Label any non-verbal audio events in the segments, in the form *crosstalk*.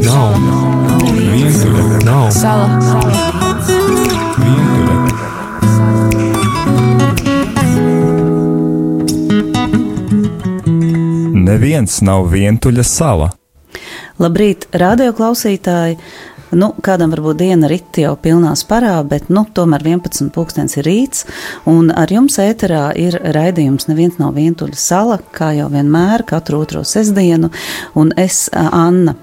Nav. Vientuļa. Nav. Sala. Vientuļa. Neviens nav vientuļa sala. Labrīt, radioklausītāji! Nu, kādam varbūt diena rit jau pilnā sparā, bet nu, tomēr 11. pūkstens ir rīts, un ar jums ēterā ir raidījums Neviens nav vientuļa sala, kā jau vienmēr, katru otro sestdienu, un es, Anna.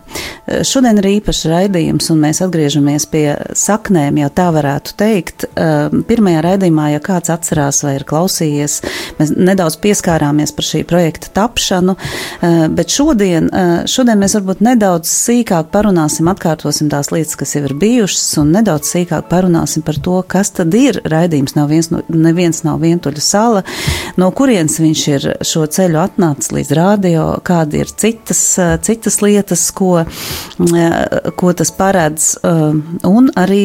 Šodien ir īpašs raidījums, un mēs atgriežamies pie saknēm, ja tā varētu teikt. Pirmajā raidījumā, ja kāds atcerās vai ir klausījies, mēs nedaudz pieskārāmies par šī projekta tapšanu, bet šodien, šodien mēs varbūt nedaudz sīkāk parunāsim, atkārtosim tās lietas, kas jau ir bijušas, un nedaudz sīkāk parunāsim par to, kas tad ir raidījums. Nav viens, neviens nav vientuļa sala, no kurienes viņš ir šo ceļu atnācis līdz rādio, kādi ir citas, citas lietas, ko ko tas paredz, un arī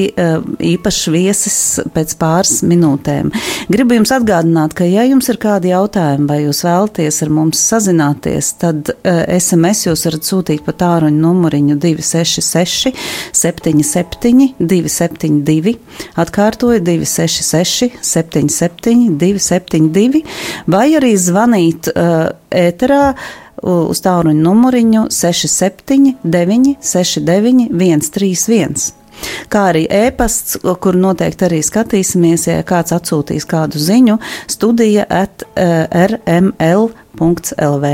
īpašs viesis pēc pāris minūtēm. Gribu jums atgādināt, ka, ja jums ir kādi jautājumi vai jūs vēlaties ar mums sazināties, tad SMS jūs varat sūtīt pa tāruņu numuriņu 266 77 272, atkārtoju 266 77 272, vai arī zvanīt ēterā uz tāluņa numuriņu 679, 69, 131. Kā arī ēpasts, kur noteikti arī skatīsimies, ja kāds atsūtīs kādu ziņu, studija at rml. LV.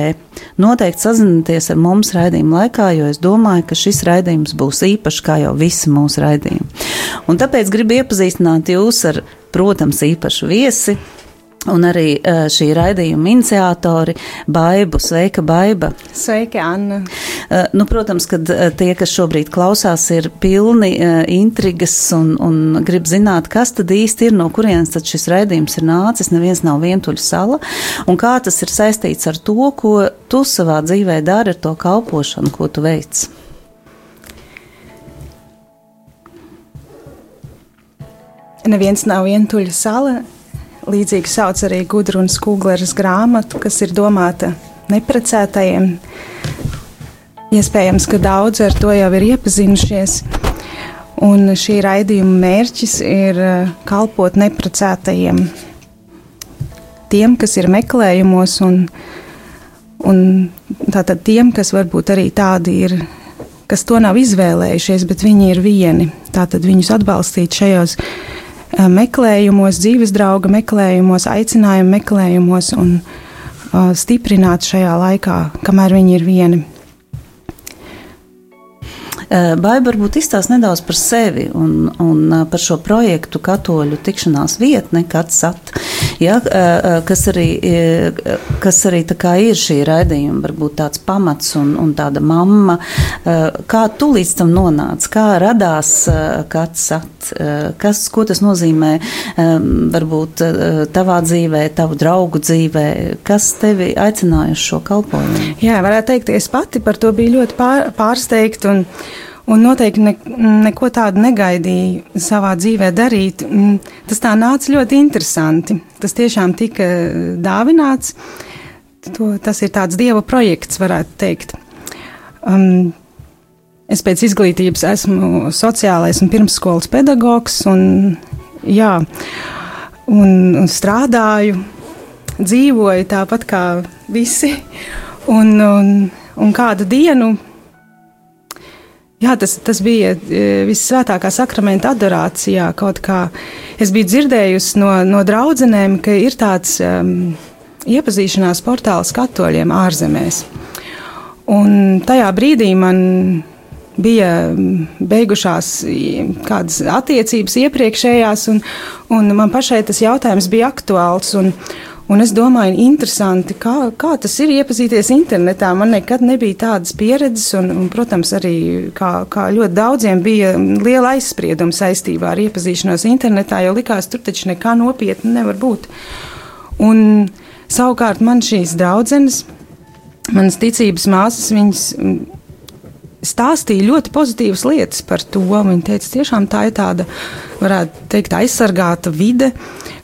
Noteikti sazinieties ar mums raidījuma laikā, jo es domāju, ka šis raidījums būs īpašs, kā jau visi mūsu raidījumi. Un tāpēc gribu iepazīstināt jūs ar, protams, īpašu viesi, Un arī šī raidījuma iniciatori Baibu. Sveika, Baiba! Sveika, Anna! Nu, protams, ka tie, kas šobrīd klausās, ir pilni intrigas un, un grib zināt, kas tad īsti ir, no kurienes tad šis raidījums ir nācis. Neviens nav vientuļa sala. Un kā tas ir saistīts ar to, ko tu savā dzīvē dari ar to kalpošanu, ko tu veic? Neviens nav vientuļa sala Līdzīgi sauc arī Gudrunas Kūgleres grāmatu, kas ir domāta neprecētajiem. Iespējams, ka daudzi ar to jau ir iepazinušies. Un šī raidījuma mērķis ir eh, kalpot neprecētajiem, tiem, kas ir meklējumos, un, un tātad tiem, kas varbūt arī tādi ir, kas to nav izvēlējušies, bet viņi ir vieni. Tātad viņus atbalstīt šajos Eh, meklējumos, dzīves drauga meklējumos, aicinājumu meklējumos un uh, stiprināt šajā laikā, kamēr viņi ir vieni. Eh, Baiba varbūt izstāsta nedaudz par sevi un, un par šo projektu Katoļu tikšanās vietne, Katsat, ja, kas arī, kas arī ir šī raidījuma, varbūt tāds pamats un, un tāda mamma. Kā tu līdz tam nonāci, kā radās Katsat, kas, ko tas nozīmē varbūt tavā dzīvē, tavu draugu dzīvē, kas tevi aicināja uz šo kalpojumu? Jā, varētu teikt, es pati par to biju ļoti pār, pārsteigta un Un noteikti ne, neko tādu negaidīju savā dzīvē darīt. Mm, tas tā nāca ļoti interesanti. Tas tiešām tika dāvināts. To, tas ir tāds dieva projekts, varētu teikt. Um, es pēc izglītības esmu sociālais un pirmsskolas pedagogs, un, jā, un, un strādāju, dzīvoju tāpat kā visi. Un, un, un kādu dienu Jā, tas, tas bija e, visvētākā sakramenta adorācijā. Kaut kā es biju dzirdējusi no, no draudzenēm, ka ir tāds um, iepazīšanās portāls katoļiem ārzemēs. Un tajā brīdī man bija beigušās kādas attiecības iepriekšējās, un, un man pašai tas jautājums bija aktuāls. Un, Un es domāju, interesanti, kā, kā tas ir iepazīties internetā. Man nekad nebija tādas pieredzes, un, un protams, arī kā, kā ļoti daudziem bija liela aizsprieduma saistībā ar iepazīšanos internetā, jo likās, tur taču nekā nopietna nevar būt. Un savukārt man šīs draudzenes, manas ticības māsas, viņas stāstīja ļoti pozitīvas lietas par to. Viņa teica, tiešām tā ir tāda, varētu teikt, aizsargāta vide,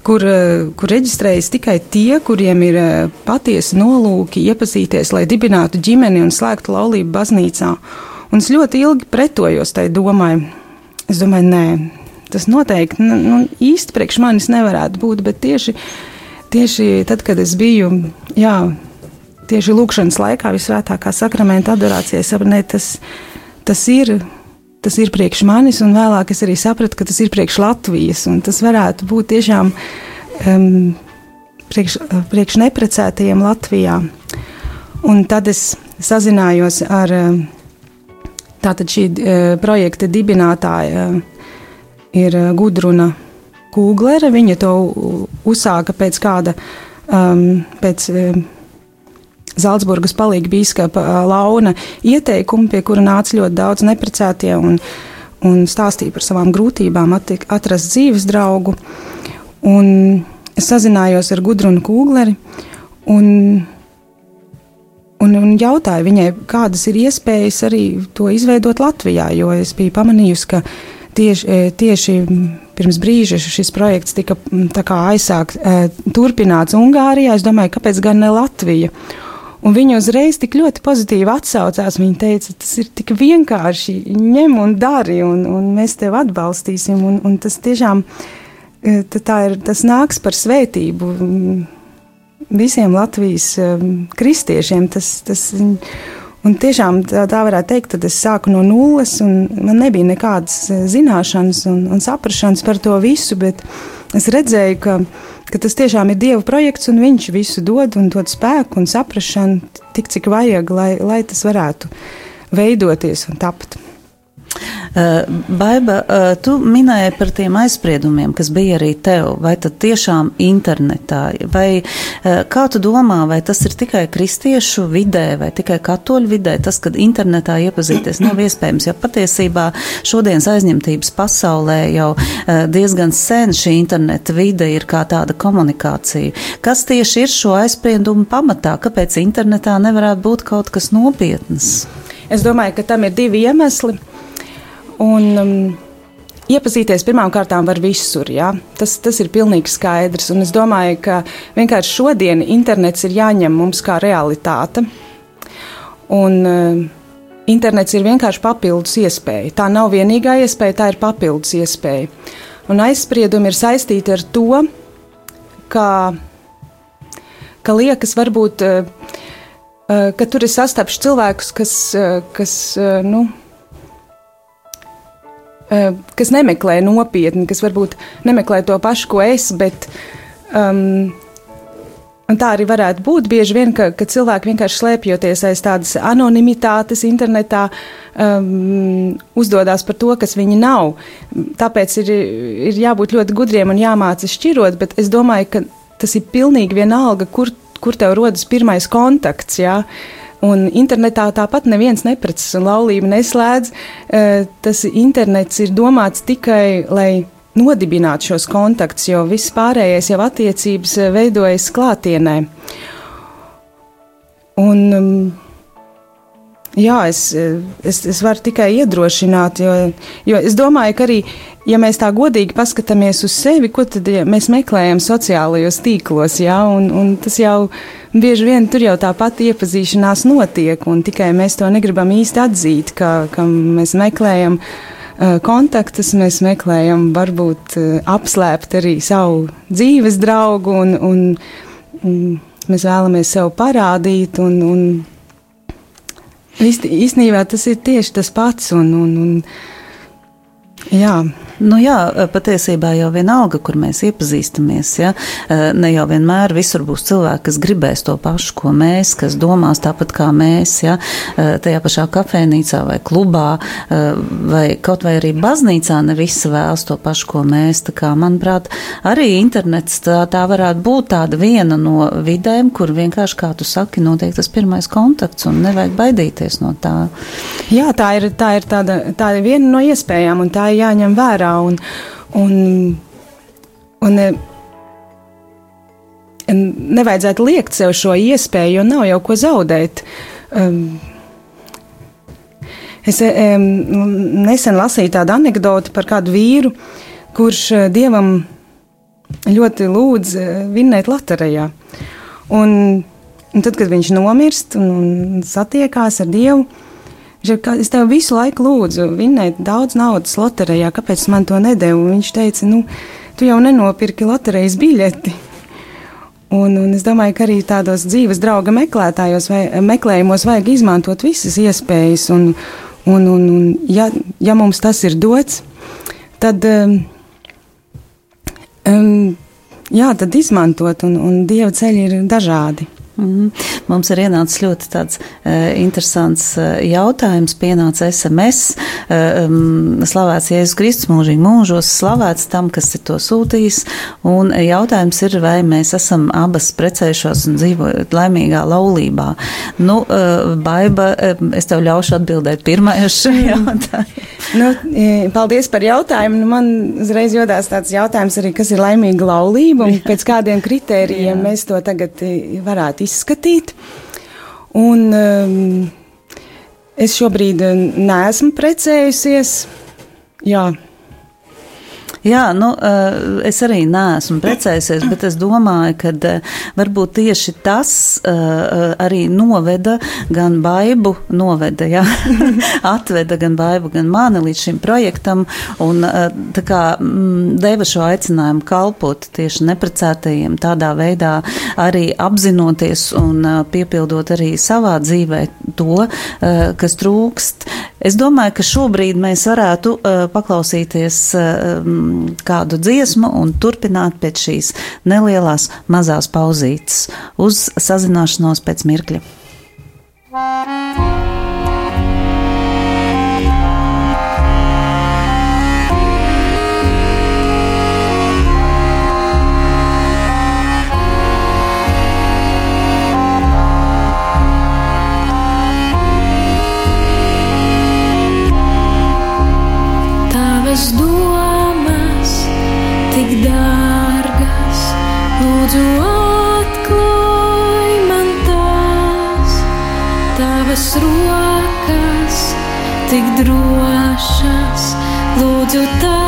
kur, eh, kur reģistrējas tikai tie, kuriem ir eh, patiesi nolūki iepazīties, lai dibinātu ģimeni un slēgtu laulību baznīcā. Un es ļoti ilgi pretojos tai domai. Es domāju, nē, tas noteikti nu, īsti priekš manis nevarētu būt, bet tieši, tieši tad, kad es biju, jā, tieši lūkšanas laikā, visvētākā sakramenta adorācijā, sapratu, tas, tas ir. Tas ir priekš manis, un vēlāk es arī sapratu, ka tas ir priekš Latvijas. Tas varētu būt tiešām um, priekš, priekš neprecētajiem Latvijā. Un tad es sazinājos ar tātad šī projekta dibinātāja ir Gudruna Kūglere. Viņa to uzsāka pēc kāda, um, pēc um, Zaldzburgas palīga bīskapa Launa ieteikuma, pie kura nāca ļoti daudz neprecētie un, un stāstīja par savām grūtībām atrast dzīves draugu. Un es sazinājos ar Gudrunu Kūgleri un, un, un jautāju viņai, kādas ir iespējas arī to izveidot Latvijā, jo es biju pamanījusi, ka tieši, tieši pirms brīža šis projekts tika aizsākts, turpināts Ungārijā. Es domāju, kāpēc gan ne Latvija? Un viņa uzreiz tik ļoti pozitīvi atsaucās. Viņa teica, tas ir tik vienkārši, ņem un dari, un, un mēs tevi atbalstīsim. Un, un tas tiešām E, ir, tas nāks par svētību visiem Latvijas e, kristiešiem. Tas, tas, un tiešām tā, tā varētu teikt, tad es sāku no nulles, un man nebija nekādas e, zināšanas un, un saprašanas par to visu, bet es redzēju, ka, ka tas tiešām ir Dieva projekts, un Viņš visu dod un dod spēku un saprašanu tik, cik vajag, lai, lai tas varētu veidoties un tapt. Eh, Baiba, eh, tu minēji par tiem aizspriedumiem, kas bija arī tev, vai tad tiešām internetā, vai eh, kā tu domā, vai tas ir tikai kristiešu vidē, vai tikai katoļu vidē, tas, kad internetā iepazīties nav iespējams, jo patiesībā šodienas aizņemtības pasaulē jau diezgan sen šī interneta vide ir kā tāda komunikācija. Kas tieši ir šo aizspriedumu pamatā? Kāpēc internetā nevarētu būt kaut kas nopietns? Es domāju, ka tam ir divi iemesli. Un, um, Iepazīties pirmām kārtām var visur. Ja? Tas, tas ir pilnīgi skaidrs. Un es domāju, ka vienkārši šodien internets ir jāņem mums kā realitāte. Un, uh, internets ir vienkārši papildus iespēja. Tā nav vienīgā iespēja, tā ir papildus iespēja. Un aizspriedumi ir saistīti ar to, ka, ka liekas, varbūt, uh, uh, ka tur ir sastapts cilvēkus, kas, uh, kas uh, nu, kas nemeklē nopietni, kas varbūt nemeklē to pašu, ko es, bet um, tā arī varētu būt bieži vien, ka, ka cilvēki vienkārši slēpjoties aiz tādas anonimitātes internetā, um, uzdodas par to, kas viņi nav. Tāpēc ir, ir jābūt ļoti gudriem un jāmācās šķirot, bet es domāju, ka tas ir pilnīgi vienalga, kur, kur tev rodas pirmais kontakts. Jā. Ja? Un internetā tāpat neviens neprecas un laulību neslēdz. Eh, tas internets ir domāts tikai, lai nodibinātu šos kontaktus, jo viss pārējais jau attiecības veidojas klātienē. Un, um, jā, es, eh, es, es varu tikai iedrošināt, jo, jo es domāju, ka arī, ja mēs tā godīgi paskatāmies uz sevi, ko tad ja mēs meklējam sociālajos tīklos, jā, un, un tas jau bieži vien tur jau tāpat iepazīšanās notiek, un tikai mēs to negribam īsti atzīt, ka, ka mēs meklējam uh, kontaktus, mēs meklējam varbūt uh, apslēpt arī savu dzīves draugu, un, un, un mēs vēlamies sev parādīt, un, un īstenībā tas ir tieši tas pats, un, un, un jā. Nu jā, patiesībā jau vienalga, kur mēs iepazīstamies. Ja? Ne jau vienmēr visur būs cilvēki, kas gribēs to pašu, ko mēs, kas domās tāpat kā mēs. Ja? Tajā pašā kafejnīcā vai klubā vai kaut vai arī baznīcā ne visi vēlas to pašu, ko mēs. Tā kā, manuprāt, arī internets tā, tā varētu būt tāda viena no vidēm, kur vienkārši, kā tu saki, notiek tas pirmais kontakts un nevajag baidīties no tā. Jā, tā ir, tā ir, tāda, tā ir viena no iespējām un tā ir jāņem vērā vērā. Un, un, un, eh, nevajadzētu liekt sev šo iespēju, jo nav jau ko zaudēt. Um, es um, nesen lasīju tādu anekdoti par kādu vīru, kurš uh, dievam ļoti lūdz uh, vinnēt loterijā. Un, un tad, kad viņš nomirst un, un satiekās ar dievu, Es tev visu laiku lūdzu, vinnēt daudz naudas loterijā, kāpēc man to nedevu? Viņš teica, nu, tu jau nenopirki loterijas biļeti. Un, un es domāju, ka arī tādos dzīves drauga meklētājos vai meklējumos vajag izmantot visas iespējas. Un, un, un, un ja, ja mums tas ir dots, tad, um, um, jā, tad izmantot, un, un dieva ceļi ir dažādi. Mm. Mums ir ienācis ļoti tāds uh, interesants uh, jautājums, pienāca SMS. Uh, um, slavēts Jēzus Kristus mūžīgi mūžos, slavēts tam, kas ir to sūtījis. Un jautājums ir, vai mēs esam abas precējušos un dzīvojot laimīgā laulībā. Nu, uh, Baiba, uh, es tev ļaušu atbildēt pirmajā šajā jautājumā. nu, paldies par jautājumu. Nu, man uzreiz jodās tāds jautājums arī, kas ir laimīga laulība un pēc kādiem kritērijiem mēs to tagad varētu izskatīt. Un, um, es šobrīd uh, neesmu precējusies. Jā, Jā, nu, eh, es arī neesmu precējusies, bet es domāju, ka eh, varbūt tieši tas eh, arī noveda gan baibu, noveda, jā, *laughs* atveda gan baibu, gan mani līdz šim projektam un tā kā mm, deva šo aicinājumu kalpot tieši neprecētajiem tādā veidā arī apzinoties un piepildot arī savā dzīvē to, kas trūkst. Es domāju, ka šobrīd mēs varētu paklausīties kādu dziesmu un turpināt pēc šīs nelielās mazās pauzītes uz sazināšanos pēc mirkļa. rokas, tik drošas, lūdzu tā.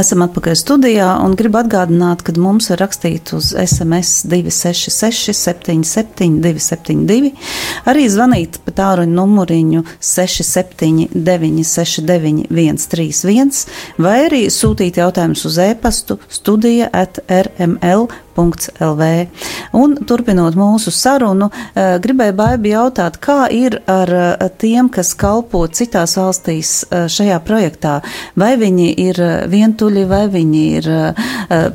Esam atpakaļ studijā un gribu atgādināt, ka mums var rakstīt uz SMS 266, 77, 272, arī zvanīt pa tāruņa numuriņu 679, 69, 131, vai arī sūtīt jautājumus uz e-pastu studija at rml.com LV. Un, turpinot mūsu sarunu, eh, gribēju Baibi jautāt, kā ir ar eh, tiem, kas kalpo citās valstīs eh, šajā projektā? Vai viņi ir vientuļi, vai viņi ir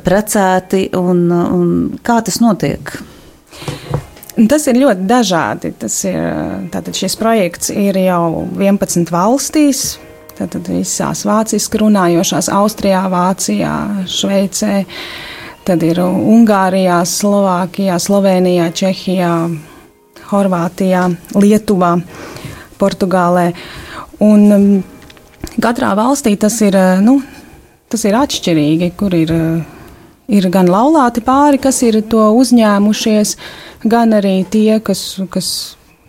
precēti, un, un kā tas notiek? Tas ir ļoti dažādi. Tas ir, tātad šis projekts ir jau 11 valstīs. Tātad visās vāciski runājošās, Austrijā, Vācijā, Šveicē, Tad ir Ungārijā, Slovākijā, Slovenijā, Čehijā, Horvātijā, Lietuvā, Portugālē. Un um, katrā valstī tas ir, uh, nu, tas ir atšķirīgi, kur ir, uh, ir gan laulāti pāri, kas ir to uzņēmušies, gan arī tie, kas, kas,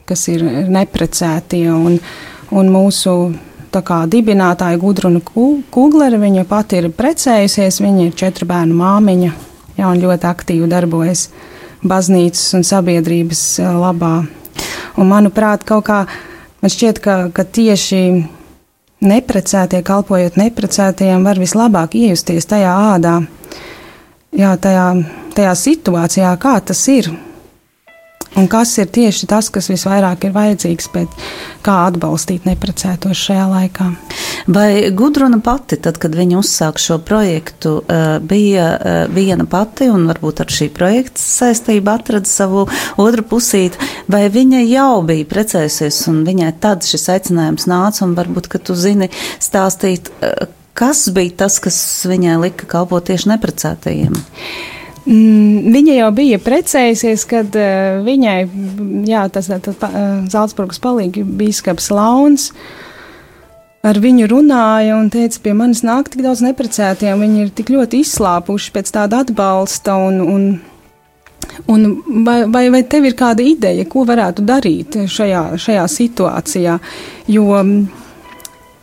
kas ir neprecētie. Un, un mūsu kā, dibinātāja Gudruna Kuglera, viņa pati ir precējusies, viņa ir četru bērnu māmiņa jā, un ļoti aktīvi darbojas baznīcas un sabiedrības labā. Un, manuprāt, kaut kā man šķiet, ka, ka tieši neprecētie, kalpojot neprecētajiem, var vislabāk iejusties tajā ādā, jā, tajā, tajā situācijā, kā tas ir. Un kas ir tieši tas, kas visvairāk ir vajadzīgs, bet kā atbalstīt neprecētos šajā laikā? Vai Gudruna pati, tad, kad viņa uzsāka šo projektu, eh, bija eh, viena pati un varbūt ar šī projekta saistību atrada savu otru pusīti, vai viņa jau bija precējusies un viņai tad šis aicinājums nāca un varbūt, ka tu zini stāstīt, eh, kas bija tas, kas viņai lika kalpot tieši neprecētajiem? Mm, viņa jau bija precējusies, kad uh, viņai, jā, tas ir uh, Zaldzburgas palīgi bīskaps Launs. Ar viņu runāja un teica, pie manis nāk tik daudz neprecētiem, viņi ir tik ļoti izslāpuši pēc tāda atbalsta. Un, un, un vai, vai, vai tev ir kāda ideja, ko varētu darīt šajā, šajā situācijā? Jo, um,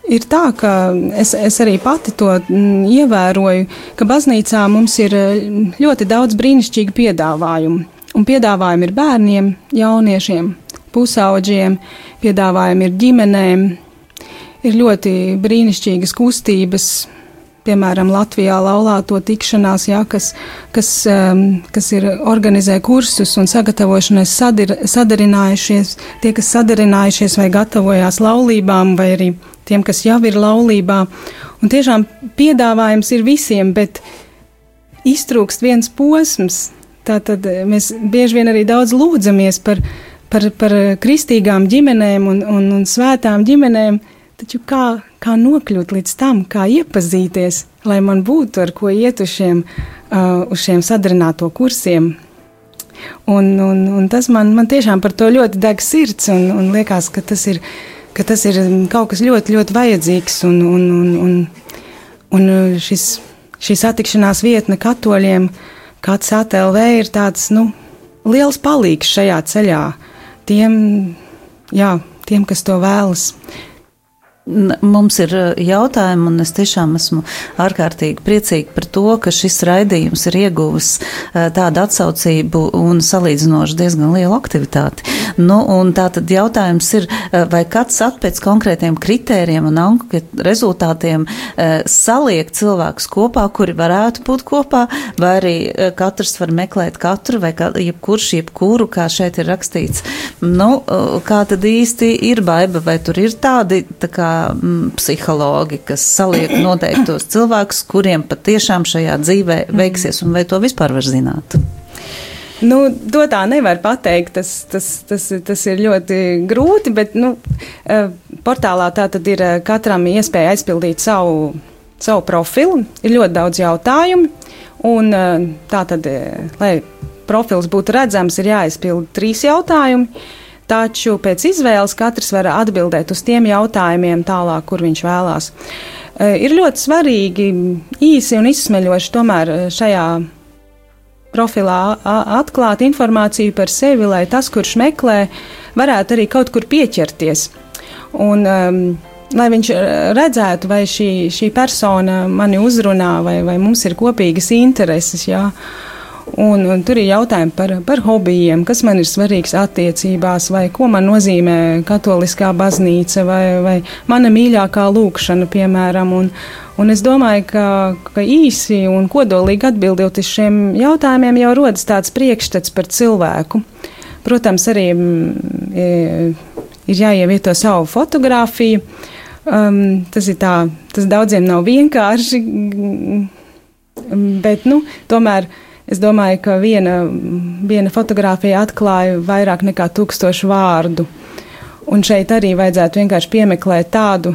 Ir tā, ka es, es arī pati to mm, ievēroju, ka baznīcā mums ir mm, ļoti daudz brīnišķīgu piedāvājumu. Un piedāvājumi ir bērniem, jauniešiem, pusauģiem, piedāvājumi ir ģimenēm, ir ļoti brīnišķīgas kustības, piemēram, Latvijā laulāto tikšanās, jā, kas, kas, um, kas ir organizē kursus un sagatavošanās sadir, sadarinājušies, tie, kas sadarinājušies vai gatavojās laulībām, vai arī tiem, kas jau ir laulībā. Un tiešām piedāvājums ir visiem, bet iztrūkst viens posms. Tātad mēs bieži vien arī daudz lūdzamies par, par, par kristīgām ģimenēm un, un, un svētām ģimenēm, taču kā, kā nokļūt līdz tam, kā iepazīties, lai man būtu ar ko iet uz šiem, uh, uz šiem sadarināto kursiem. Un, un, un tas man, man tiešām par to ļoti deg sirds un, un liekas, ka tas ir ka tas ir kaut kas ļoti, ļoti vajadzīgs. Un, un, un, un, un šis, šī satikšanās vietne katoļiem, kāds ATLV, ir tāds nu, liels palīgs šajā ceļā tiem, jā, tiem kas to vēlas. Mums ir uh, jautājumi, un es tiešām esmu ārkārtīgi priecīga par to, ka šis raidījums ir ieguvis uh, tādu atsaucību un salīdzinoši diezgan lielu aktivitāti. Nu, tā tad jautājums ir, uh, vai kāds pēc konkrētiem kritērijiem un anketu rezultātiem saliek cilvēkus kopā, kuri varētu būt kopā, vai arī katrs var meklēt katru, vai kā, jebkurš, jebkuru, kā šeit ir rakstīts. Nu, kā tad īsti ir baiba, vai tur ir tādi, tā kā mm, psihologi, kas saliek *clears throat* noteiktos cilvēkus, kuriem patiešām šajā dzīvē veiksies, un vai to vispār var zināt? Nu, to tā nevar pateikt. Tas, tas, tas, tas ir ļoti grūti, bet nu, eh, portālā tā tad ir eh, katram iespēja aizpildīt savu, savu profilu. Ir ļoti daudz jautājumu, un eh, tā tad, lai profils būtu redzams, ir jāaizpild trīs jautājumi. Taču pēc izvēles katrs var atbildēt uz tiem jautājumiem tālāk, kur viņš vēlās. E, ir ļoti svarīgi īsi un izsmeļoši tomēr e, šajā profilā atklāt informāciju par sevi, lai tas, kurš meklē, varētu arī kaut kur pieķerties. Un, um, lai viņš redzētu, vai šī, šī persona mani uzrunā, vai, vai mums ir kopīgas intereses. Jā. Un, un tur ir jautājumi par, par hobijiem, kas man ir svarīgs attiecībās, vai ko man nozīmē katoliskā baznīca, vai, vai mana mīļākā lūkšana, piemēram. Un, un es domāju, ka, ka īsi un kodolīgi atbildot uz šiem jautājumiem, jau rodas tāds priekšstats par cilvēku. Protams, arī ir, ir jāievieto savu fotografiju. Um, tas ir tā, tas daudziem nav vienkārši, bet, nu, tomēr Es domāju, ka viena, viena fotografija atklāja vairāk nekā tūkstošu vārdu. Un šeit arī vajadzētu vienkārši piemeklēt tādu,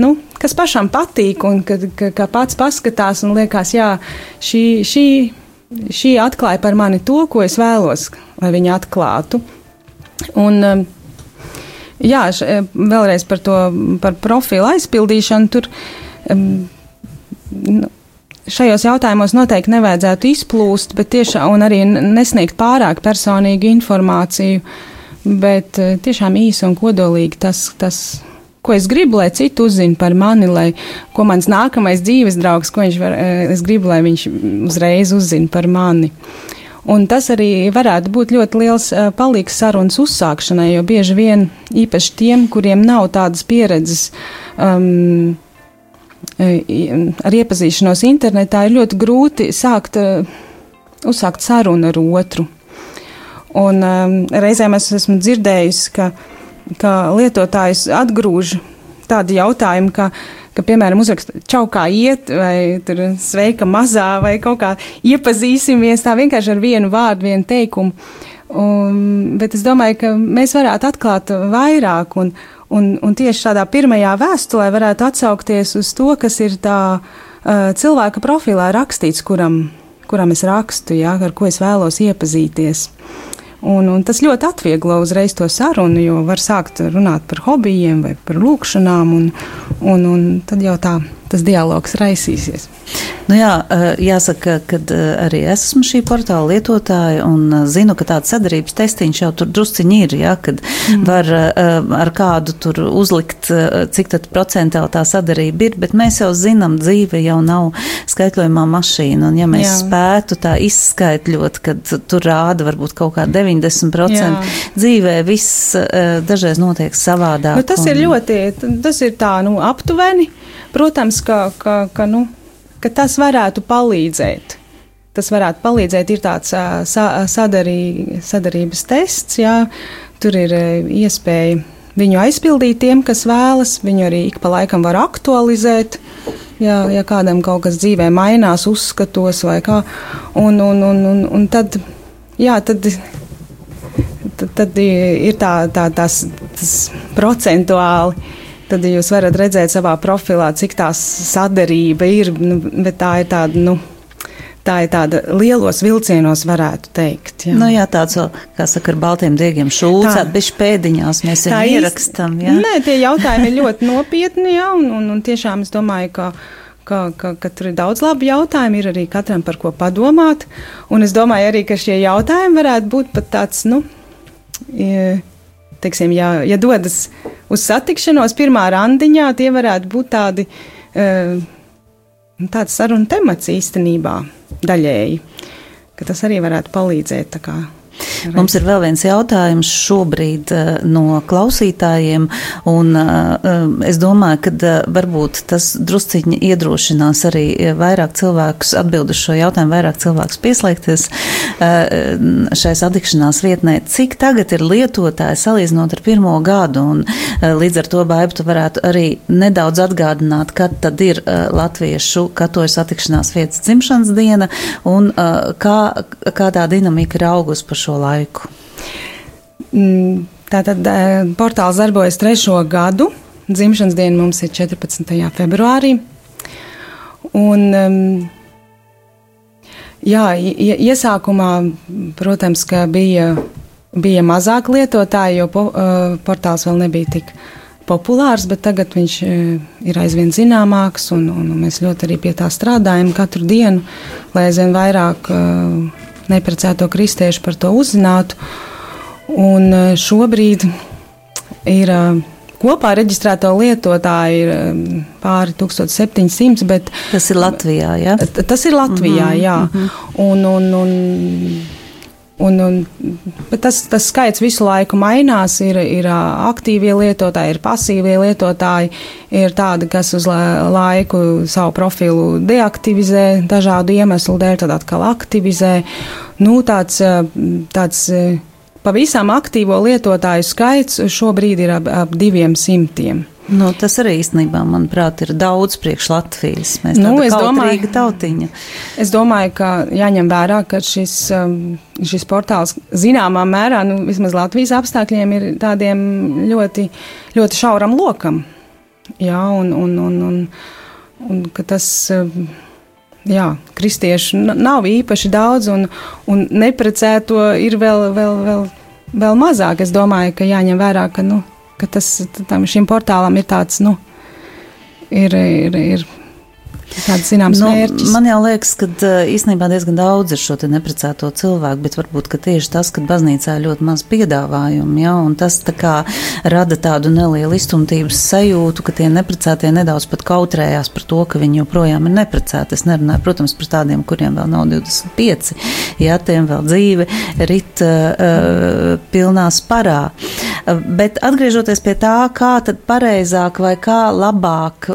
nu, kas pašam patīk, un ka, ka, ka pats paskatās un liekas, jā, šī, šī, šī atklāja par mani to, ko es vēlos, lai viņi atklātu. Un, um, jā, š, vēlreiz par to par profilu aizpildīšanu. Tur, um, nu, šajos jautājumos noteikti nevajadzētu izplūst, bet tiešām arī nesniegt pārāk personīgu informāciju, bet eh, tiešām īsi un kodolīgi tas, tas ko es gribu, lai citi uzzina par mani, lai ko mans nākamais dzīves draugs, ko viņš var, eh, es gribu, lai viņš uzreiz uzzina par mani. Un tas arī varētu būt ļoti liels eh, palīgs sarunas uzsākšanai, jo bieži vien īpaši tiem, kuriem nav tādas pieredzes, um, ar iepazīšanos internetā ir ļoti grūti sākt, uzsākt sarunu ar otru. Un um, reizēm es esmu dzirdējusi, ka, ka lietotājs atgrūž tādu jautājumu, ka, ka piemēram, uzrakst čau, kā iet, vai tur sveika mazā, vai kaut kā iepazīsimies tā vienkārši ar vienu vārdu, vienu teikumu. Un, bet es domāju, ka mēs varētu atklāt vairāk un, Un, un tieši tādā pirmajā vēstulē varētu atsaukties uz to, kas ir tā uh, cilvēka profilā rakstīts, kuram, kuram es rakstu, jā, ar ko es vēlos iepazīties. Un, un tas ļoti atvieglo uzreiz to sarunu, jo var sākt runāt par hobijiem vai par lūkšanām, un, un, un tad jau tā tas dialogs raisīsies. Nu jā, eh, jāsaka, ka eh, arī esmu šī portāla lietotāja un eh, zinu, ka tāds sadarības testiņš jau tur drusciņi ir, ja, kad mm. var ar kādu tur uzlikt, cik tad procentāli tā sadarība ir, bet mēs jau zinām, dzīve jau nav skaitļojumā mašīna, un ja mēs jā. spētu tā izskaitļot, kad tur rāda varbūt kaut kā 90%, jā. dzīvē viss dažreiz notiek savādāk. Bet tas un... ir ļoti, tas ir tā, nu, aptuveni. Protams, ka, ka, ka, nu, ka tas varētu palīdzēt. Tas varētu palīdzēt, ir tāds sa, sadarī, sadarības tests, jā, tur ir iespēja viņu aizpildīt tiem, kas vēlas, viņu arī ik pa laikam var aktualizēt. Ja, ja kādam kaut kas dzīvē mainās, uzskatos vai kā, un, un, un, un, un tad, jā, tad, tad, tad ir tā, tā, tas, tas procentuāli tad jūs varat redzēt savā profilā, cik tā sadarība ir. Nu, bet tā ir tāda. Nu, Tā ir tāda lielos vilcienos, varētu teikt. Jā, nu, jā tāds, kā saka, ar baltiem diegiem šūcēt, bez pēdiņās mēs viņu ierakstam. Jā. Nē, tie jautājumi ir ļoti nopietni, jā, un, un, un tiešām es domāju, ka ka, ka, ka tur ir daudz labu jautājumu, ir arī katram par ko padomāt. Un es domāju arī, ka šie jautājumi varētu būt pat tāds, nu, teiksim, ja, ja dodas uz satikšanos pirmā randiņā, tie varētu būt tādi, uh, tāds sarunu temats īstenībā daļēji, ka tas arī varētu palīdzēt tā kā Mums ir vēl viens jautājums šobrīd uh, no klausītājiem, un uh, es domāju, ka varbūt tas drusciņi iedrošinās arī vairāk cilvēkus atbild uz šo jautājumu, vairāk cilvēkus pieslēgties šai satikšanās vietnē. Cik tagad ir lietotāji salīdzinot ar pirmo gadu, un līdz ar to baibu tu varētu arī nedaudz atgādināt, kad tad ir latviešu katoļu satikšanās vietas dzimšanas diena, un kā, kā tā dinamika ir augus pa šo laiku laiku? Mm, tātad eh, portāls darbojas trešo gadu. Dzimšanas diena mums ir 14. februārī. Un, jā, iesākumā, protams, bija, bija mazāk lietotāji, jo po, uh, portāls vēl nebija tik populārs, bet tagad viņš uh, ir aizvien zināmāks, un, un mēs ļoti arī pie tā strādājam katru dienu, lai aizvien vairāk uh, neprecēto kristiešu par to uzzinātu. Un e, šobrīd ir e, kopā reģistrēto lietotāju ir um, pāri 1700, bet tas ir Latvijā, jā? Tas ir Latvijā, mm -hmm, jā. Mm -hmm. Un, un, un, Un, un, tas, tas skaits visu laiku mainās. Ir, ir aktīvie lietotāji, ir pasīvie lietotāji, ir tādi, kas uz laiku savu profilu deaktivizē dažādu iemeslu dēļ, tad atkal aktivizē. Nu, tāds, tāds Pavisam aktīvo lietotāju skaits šobrīd ir ap, ap diviem simtiem. Nu, tas arī īstenībā, manuprāt, ir daudz priekš Latvijas. Mēs nu, es domāju, tautiņa. Es domāju, ka jāņem vērā, ka šis, um, šis portāls zināmā mērā, nu, vismaz Latvijas apstākļiem, ir tādiem ļoti, ļoti šauram lokam. Jā, un, un, un, un, un ka tas. Um, jā, kristiešu nav īpaši daudz, un, un neprecēto ir vēl, vēl, vēl, vēl mazāk. Es domāju, ka jāņem vērā, ka, nu, ka tas tam, šim portālam ir tāds, nu, ir, ir, ir Tāds zināms nu, mērķis. Man jau liekas, ka īstenībā diezgan daudz ir šo neprecēto cilvēku, bet varbūt tieši tas, ka baznīcā ir ļoti maz piedāvājumu, ja, un tas tā kā rada tādu nelielu iztumtības sajūtu, ka tie neprecētie nedaudz pat kautrējās par to, ka viņi joprojām ir neprecēti. Es nerunāju, protams, par tādiem, kuriem vēl nav 25, ja tiem vēl dzīve rit uh, pilnā sparā. Bet atgriežoties pie tā, kā tad pareizāk vai kā labāk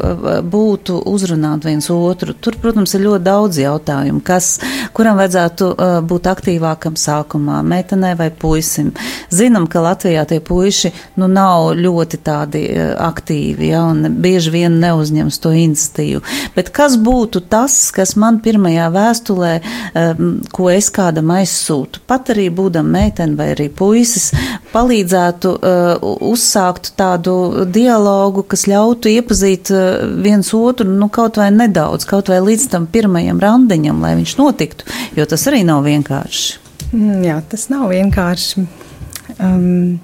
būtu uzrunāt viens otru, tur, protams, ir ļoti daudz jautājumu, kas, kuram vajadzētu uh, būt aktīvākam sākumā, meitenei vai puisim. Zinām, ka Latvijā tie puiši nu, nav ļoti tādi uh, aktīvi, ja, un bieži vien neuzņems to iniciatīvu. Bet kas būtu tas, kas man pirmajā vēstulē, um, ko es kādam aizsūtu, pat arī būdam meiteni vai arī puisis, palīdzētu uh, uzsākt tādu dialogu, kas ļautu iepazīt uh, viens otru, nu, kaut vai nedaudz, kaut vai līdz tam pirmajam randiņam, lai viņš notiktu, jo tas arī nav vienkārši. Mm, jā, tas nav vienkārši. Um,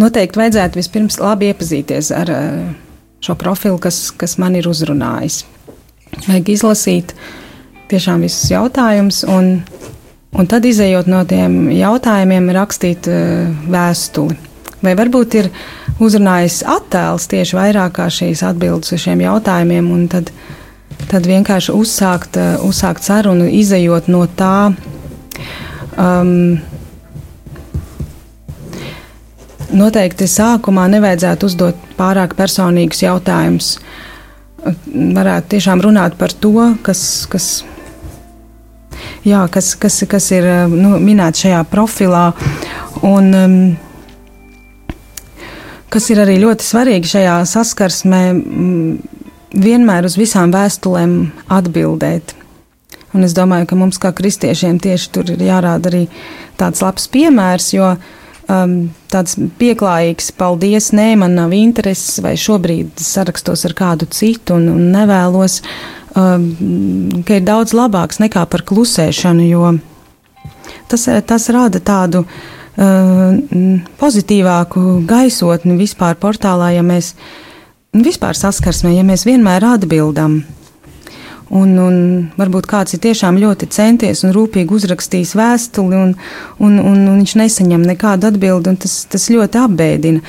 noteikti vajadzētu vispirms labi iepazīties ar uh, šo profilu, kas, kas man ir uzrunājis. Vajag izlasīt tiešām visus jautājumus un Un tad, izējot no tiem jautājumiem, rakstīt uh, vēstuli. Vai varbūt ir uzrunājis attēls tieši vairāk kā šīs atbildes uz šiem jautājumiem, un tad, tad vienkārši uzsākt, uh, uzsākt sarunu, izējot no tā. Um, Noteikti sākumā nevajadzētu uzdot pārāk personīgus jautājumus. Varētu tiešām runāt par to, kas, kas jā, kas, kas, kas ir nu, minēts šajā profilā. Un, um, kas ir arī ļoti svarīgi šajā saskarsmē, vienmēr uz visām vēstulēm atbildēt. Un es domāju, ka mums, kā kristiešiem, tieši tur ir jārāda arī tāds labs piemērs, jo um, tāds pieklājīgs, paldies, nē, man nav intereses, vai šobrīd sarakstos ar kādu citu un, un nevēlos. Um, ka ir daudz labāks nekā par klusēšanu, jo tas, tas rada tādu uh, pozitīvāku gaisotni vispār portālā, ja mēs vispār saskarsmē, ja mēs vienmēr atbildam. Un, un varbūt kāds ir tiešām ļoti centies un rūpīgi uzrakstījis vēstuli, un, un, un, un viņš nesaņem nekādu atbildi, un tas, tas ļoti apbēdina.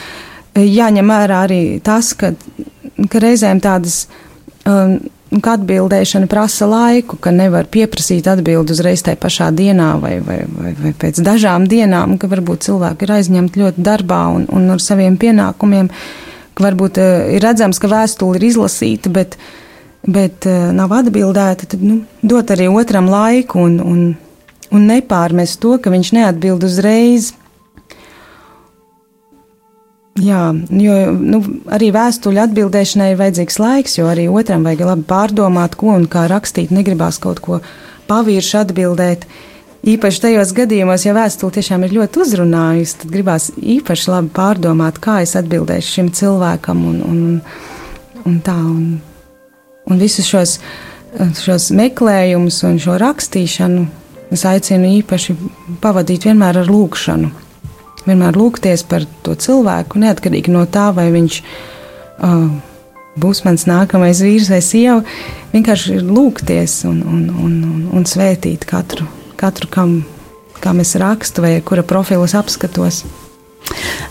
Jāņem vērā arī tas, ka, ka reizēm tādas um, ka atbildēšana prasa laiku, ka nevar pieprasīt atbildi uzreiz tajā pašā dienā vai, vai, vai, vai pēc dažām dienām, ka varbūt cilvēki ir aizņemti ļoti darbā un, un ar saviem pienākumiem, ka varbūt uh, ir redzams, ka vēstule ir izlasīta, bet, bet uh, nav atbildēta, tad nu, dot arī otram laiku un, un, un nepārmest to, ka viņš neatbild uzreiz. Jā, jo nu, arī vēstuļu atbildēšanai ir vajadzīgs laiks, jo arī otram vajag labi pārdomāt, ko un kā rakstīt. Negribās kaut ko pavirši atbildēt. Īpaši tajos gadījumos, ja vēstule tiešām ir ļoti uzrunājusi, tad gribās īpaši labi pārdomāt, kā es atbildēšu šim cilvēkam un, un, un tā. Un, un visus šos, šos meklējumus un šo rakstīšanu es aicinu īpaši pavadīt vienmēr ar lūgšanu vienmēr lūgties par to cilvēku, neatkarīgi no tā, vai viņš uh, būs mans nākamais vīrs vai sieva. Vienkārši lūgties un, un, un, un, un svētīt katru, katru kam, kam es rakstu vai kura profilus apskatos.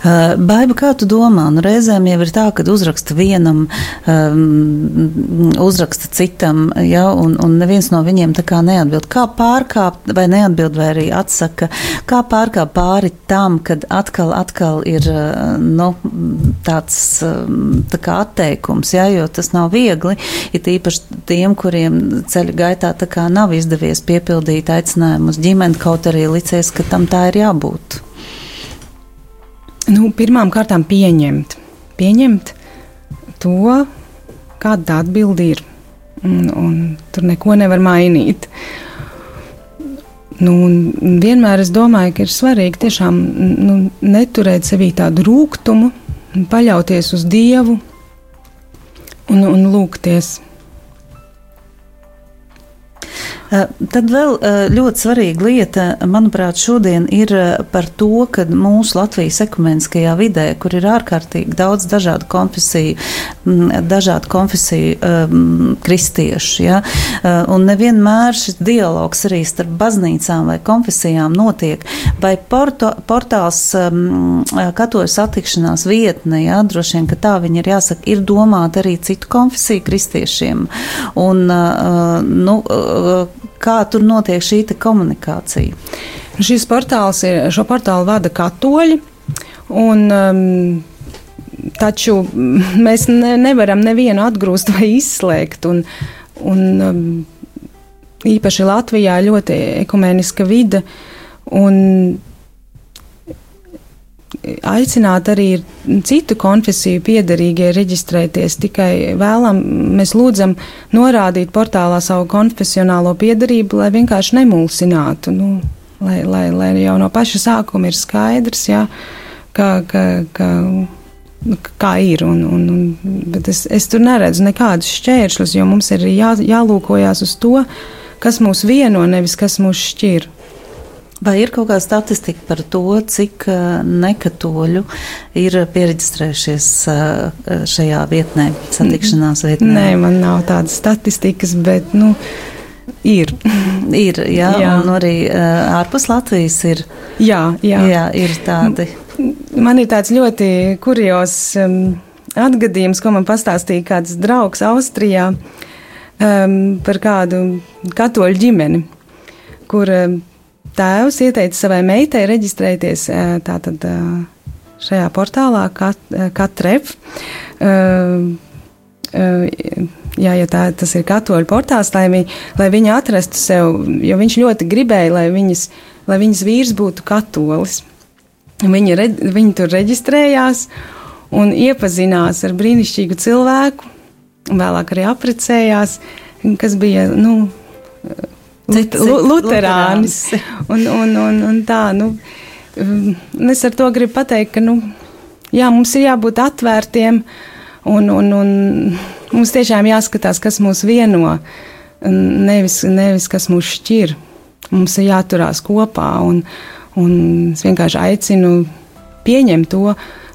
Uh, Baiba, kā tu domā? Nu, reizēm jau ir tā, ka uzraksta vienam, um, uzraksta citam, ja, un, un neviens no viņiem tā kā neatbild. Kā pārkāpt, vai neatbild, vai arī atsaka, kā pārkāpt pāri tam, kad atkal, atkal ir uh, nu, tāds tā kā atteikums, ja, jo tas nav viegli, ir īpaši tiem, kuriem ceļa gaitā tā kā nav izdevies piepildīt aicinājumu uz ģimeni, kaut arī licies, ka tam tā ir jābūt. Nu, pirmām kārtām pieņemt. Pieņemt to, kāda tā atbilde ir. Un, un tur neko nevar mainīt. Nu, vienmēr es domāju, ka ir svarīgi tiešām nu, neturēt sevī tādu rūkumu, paļauties uz Dievu un, un lūgties. Eh, tad vēl eh, ļoti svarīga lieta, manuprāt, šodien ir eh, par to, ka mūsu Latvijas ekumeniskajā vidē, kur ir ārkārtīgi daudz dažādu konfesiju, mm, dažādu konfesiju um, kristiešu, ja, un nevienmēr šis dialogs arī starp baznīcām vai konfesijām notiek, vai porto, portāls um, katoļu satikšanās vietne, ja, droši vien, ka tā viņa ir jāsaka, ir domāta arī citu konfesiju kristiešiem. Un, uh, nu, uh, Kā tur notiek šī komunikācija? Šis portāls ir, šo portālu vada katoļi. Un, um, Taču *laughs* mēs ne, nevaram nevienu atgrūst vai izslēgt. Un, un, um, īpaši Latvijā ļoti ekumēniska vide. Un aicināt arī citu konfesiju piedarīgie reģistrēties. Tikai vēlam, mēs lūdzam norādīt portālā savu konfesionālo piedarību, lai vienkārši nemulsinātu. Nu, lai, lai, lai jau no paša sākuma ir skaidrs, jā, ka, ka, ka, nu, kā ir. Un, un, un, bet es, es tur neredzu nekādus šķēršļus, jo mums ir jā, jālūkojas uz to, kas mūs vieno, nevis kas mūs šķir. Vai ir kaut kāda statistika par to, cik nekatoļu ir pieregistrējušies šajā vietnē, satikšanās vietnē? Nē, man nav tādas statistikas, bet, nu, ir. ir, jā, jā. un arī ārpus Latvijas ir. Jā, jā. jā ir tādi. Man ir tāds ļoti kurjos um, atgadījums, ko man pastāstīja kāds draugs Austrijā um, par kādu katoļu ģimeni, kur um, tēvs ieteica savai meitai reģistrēties tātad šajā portālā Katref. Jā, ja tā, tas ir katoļu portāls, lai, vi, lai viņi atrastu sev, jo viņš ļoti gribēja, lai, viņas, lai viņas vīrs būtu katolis. Viņi, re, viņi tur reģistrējās un iepazinās ar brīnišķīgu cilvēku, vēlāk arī apprecējās, kas bija, nu, Cit, cit, luterānis. Un, un, un, un tā, nu, es ar to gribu pateikt, ka, nu, jā, mums ir jābūt atvērtiem, un, un, un mums tiešām jāskatās, kas mūs vieno, nevis, nevis kas mūs šķir. Mums ir jāturās kopā, un, un es vienkārši aicinu pieņemt to,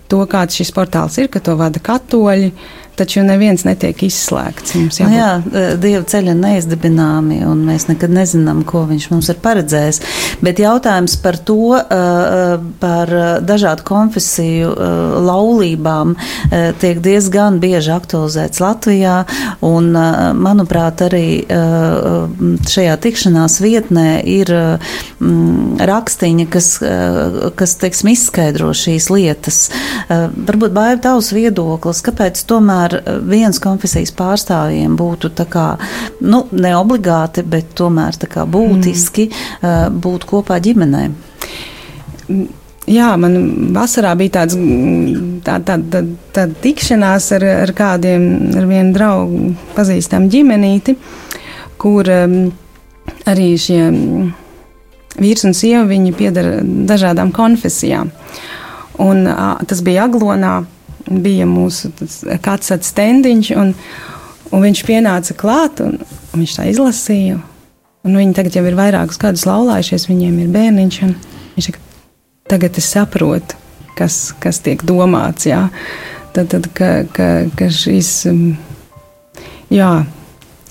to, kāds šis portāls ir, ka to vada katoļi, taču neviens netiek izslēgts. Nu jā, e, Dieva ceļa neizdibināmi, un mēs nekad nezinām, ko viņš mums ir paredzējis. Bet jautājums par to, e, e, par dažādu konfesiju laulībām, tiek diezgan bieži aktualizēts Latvijā, un, manuprāt, arī šajā tikšanās vietnē ir rakstiņa, kas, kas teiksim, izskaidro šīs lietas. Varbūt baiva tavs viedoklis, kāpēc tomēr tomēr eh, viens konfesijas pārstāvjiem būtu kā, nu, ne obligāti, bet tomēr kā, būtiski mm. būt kopā ģimenē. Jā, man vasarā bija tāds, tā, tā, tā, tā tikšanās ar, ar kādiem, ar vienu draugu pazīstamu ģimenīti, kur um, arī šie vīrs un sieva, viņi piedara dažādām konfesijām. Un, a, tas bija Aglonā, bija mūsu kāds tāds stendiņš, un, un viņš pienāca klāt, un, un viņš tā izlasīja. Un viņi tagad jau ir vairākus gadus laulājušies, viņiem ir bērniņš, viņš saka, tagad es saprotu, kas, kas tiek domāts, jā. Tad, tad ka, ka, ka šīs, um, jā,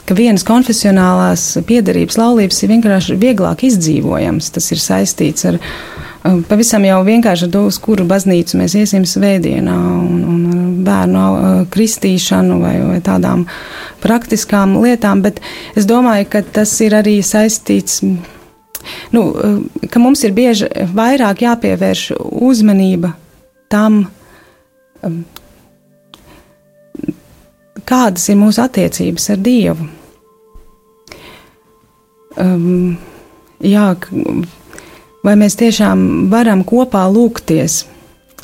ka vienas konfesionālās piedarības laulības ir vienkārši vieglāk izdzīvojams. Tas ir saistīts ar, uh, pavisam jau vienkārši ar to, uz kuru baznīcu mēs iesim svētdienā, un, un bērnu uh, kristīšanu vai, vai tādām praktiskām lietām, bet es domāju, ka tas ir arī saistīts. Nu, ka mums ir bieži vairāk jāpievērš uzmanība tam, um, kādas ir mūsu attiecības ar Dievu. Um, jā, vai mēs tiešām varam kopā lūgties,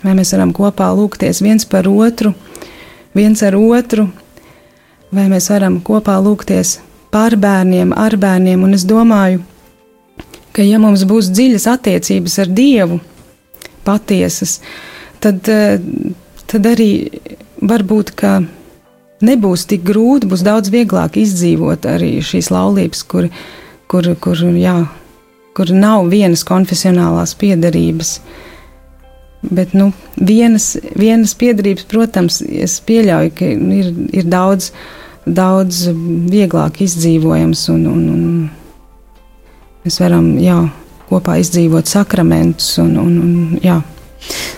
vai mēs varam kopā lūgties viens par otru, viens ar otru, vai mēs varam kopā lūgties par bērniem, ar bērniem. Un es domāju, ka ja mums būs dziļas attiecības ar Dievu, patiesas, tad, eh, tad arī varbūt, ka nebūs tik grūti, būs daudz vieglāk izdzīvot arī šīs laulības, kur, kur, kur, jā, kur nav vienas konfesionālās piedarības. Bet nu, vienas, vienas piedarības, protams, es pieļauju, ka ir, ir daudz, daudz vieglāk izdzīvojams, un, un, un mēs varam jā, kopā izdzīvot sakramentus. Un, un, un, jā.